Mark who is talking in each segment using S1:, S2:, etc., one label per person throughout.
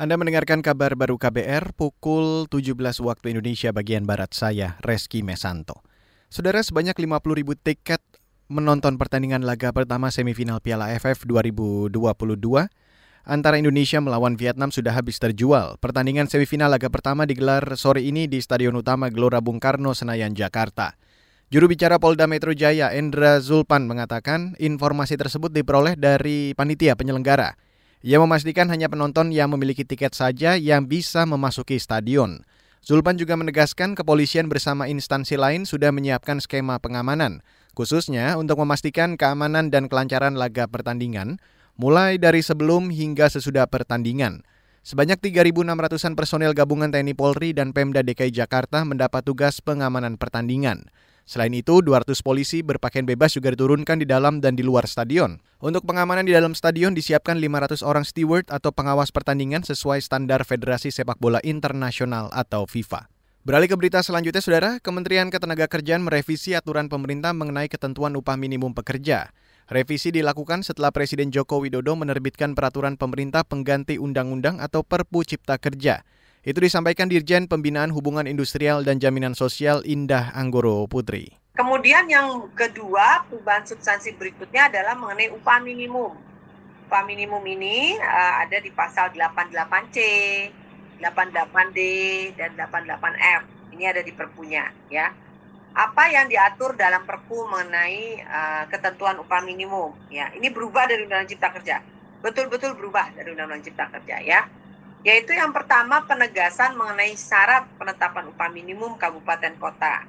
S1: Anda mendengarkan kabar baru KBR pukul 17 waktu Indonesia bagian Barat saya, Reski Mesanto. Saudara sebanyak 50 ribu tiket menonton pertandingan laga pertama semifinal Piala AFF 2022 antara Indonesia melawan Vietnam sudah habis terjual. Pertandingan semifinal laga pertama digelar sore ini di Stadion Utama Gelora Bung Karno, Senayan, Jakarta. Juru bicara Polda Metro Jaya, Endra Zulpan, mengatakan informasi tersebut diperoleh dari panitia penyelenggara. Ia memastikan hanya penonton yang memiliki tiket saja yang bisa memasuki stadion. Zulpan juga menegaskan kepolisian bersama instansi lain sudah menyiapkan skema pengamanan, khususnya untuk memastikan keamanan dan kelancaran laga pertandingan, mulai dari sebelum hingga sesudah pertandingan. Sebanyak 3.600-an personel gabungan TNI Polri dan Pemda DKI Jakarta mendapat tugas pengamanan pertandingan. Selain itu, 200 polisi berpakaian bebas juga diturunkan di dalam dan di luar stadion. Untuk pengamanan di dalam stadion disiapkan 500 orang steward atau pengawas pertandingan sesuai standar Federasi Sepak Bola Internasional atau FIFA. Beralih ke berita selanjutnya, Saudara, Kementerian Ketenagakerjaan merevisi aturan pemerintah mengenai ketentuan upah minimum pekerja. Revisi dilakukan setelah Presiden Joko Widodo menerbitkan peraturan pemerintah pengganti undang-undang atau Perpu Cipta Kerja. Itu disampaikan Dirjen Pembinaan Hubungan Industrial dan Jaminan Sosial Indah Anggoro Putri.
S2: Kemudian yang kedua, perubahan substansi berikutnya adalah mengenai upah minimum. Upah minimum ini uh, ada di pasal 88C, 88D, dan 88F. Ini ada di perpunya, ya. Apa yang diatur dalam perpu mengenai uh, ketentuan upah minimum, ya. Ini berubah dari Undang-Undang Cipta Kerja. Betul-betul berubah dari Undang-Undang Cipta Kerja, ya yaitu yang pertama penegasan mengenai syarat penetapan upah minimum kabupaten kota.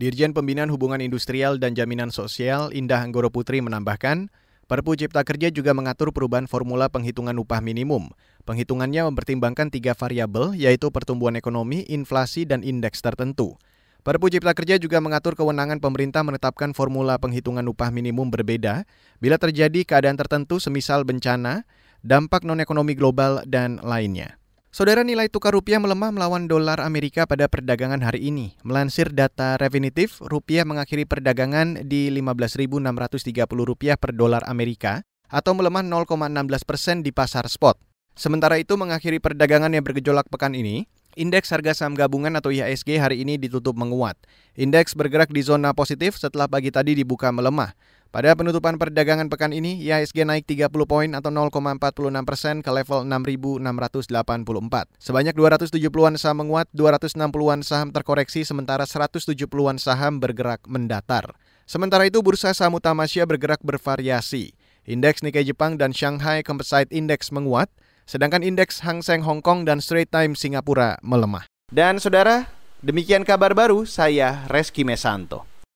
S1: Dirjen Pembinaan Hubungan Industrial dan Jaminan Sosial Indah Anggoro Putri menambahkan, Perpu Cipta Kerja juga mengatur perubahan formula penghitungan upah minimum. Penghitungannya mempertimbangkan tiga variabel, yaitu pertumbuhan ekonomi, inflasi, dan indeks tertentu. Perpu Cipta Kerja juga mengatur kewenangan pemerintah menetapkan formula penghitungan upah minimum berbeda bila terjadi keadaan tertentu semisal bencana, dampak non-ekonomi global, dan lainnya. Saudara nilai tukar rupiah melemah melawan dolar Amerika pada perdagangan hari ini. Melansir data Refinitiv, rupiah mengakhiri perdagangan di 15.630 rupiah per dolar Amerika atau melemah 0,16 persen di pasar spot. Sementara itu mengakhiri perdagangan yang bergejolak pekan ini, Indeks harga saham gabungan atau IHSG hari ini ditutup menguat. Indeks bergerak di zona positif setelah pagi tadi dibuka melemah. Pada penutupan perdagangan pekan ini, IHSG naik 30 poin atau 0,46 persen ke level 6.684. Sebanyak 270-an saham menguat, 260-an saham terkoreksi, sementara 170-an saham bergerak mendatar. Sementara itu, bursa saham utama Asia bergerak bervariasi. Indeks Nikkei Jepang dan Shanghai Composite Index menguat, Sedangkan indeks Hang Seng Hong Kong dan Straits Times Singapura melemah. Dan saudara, demikian kabar baru saya Reski Mesanto.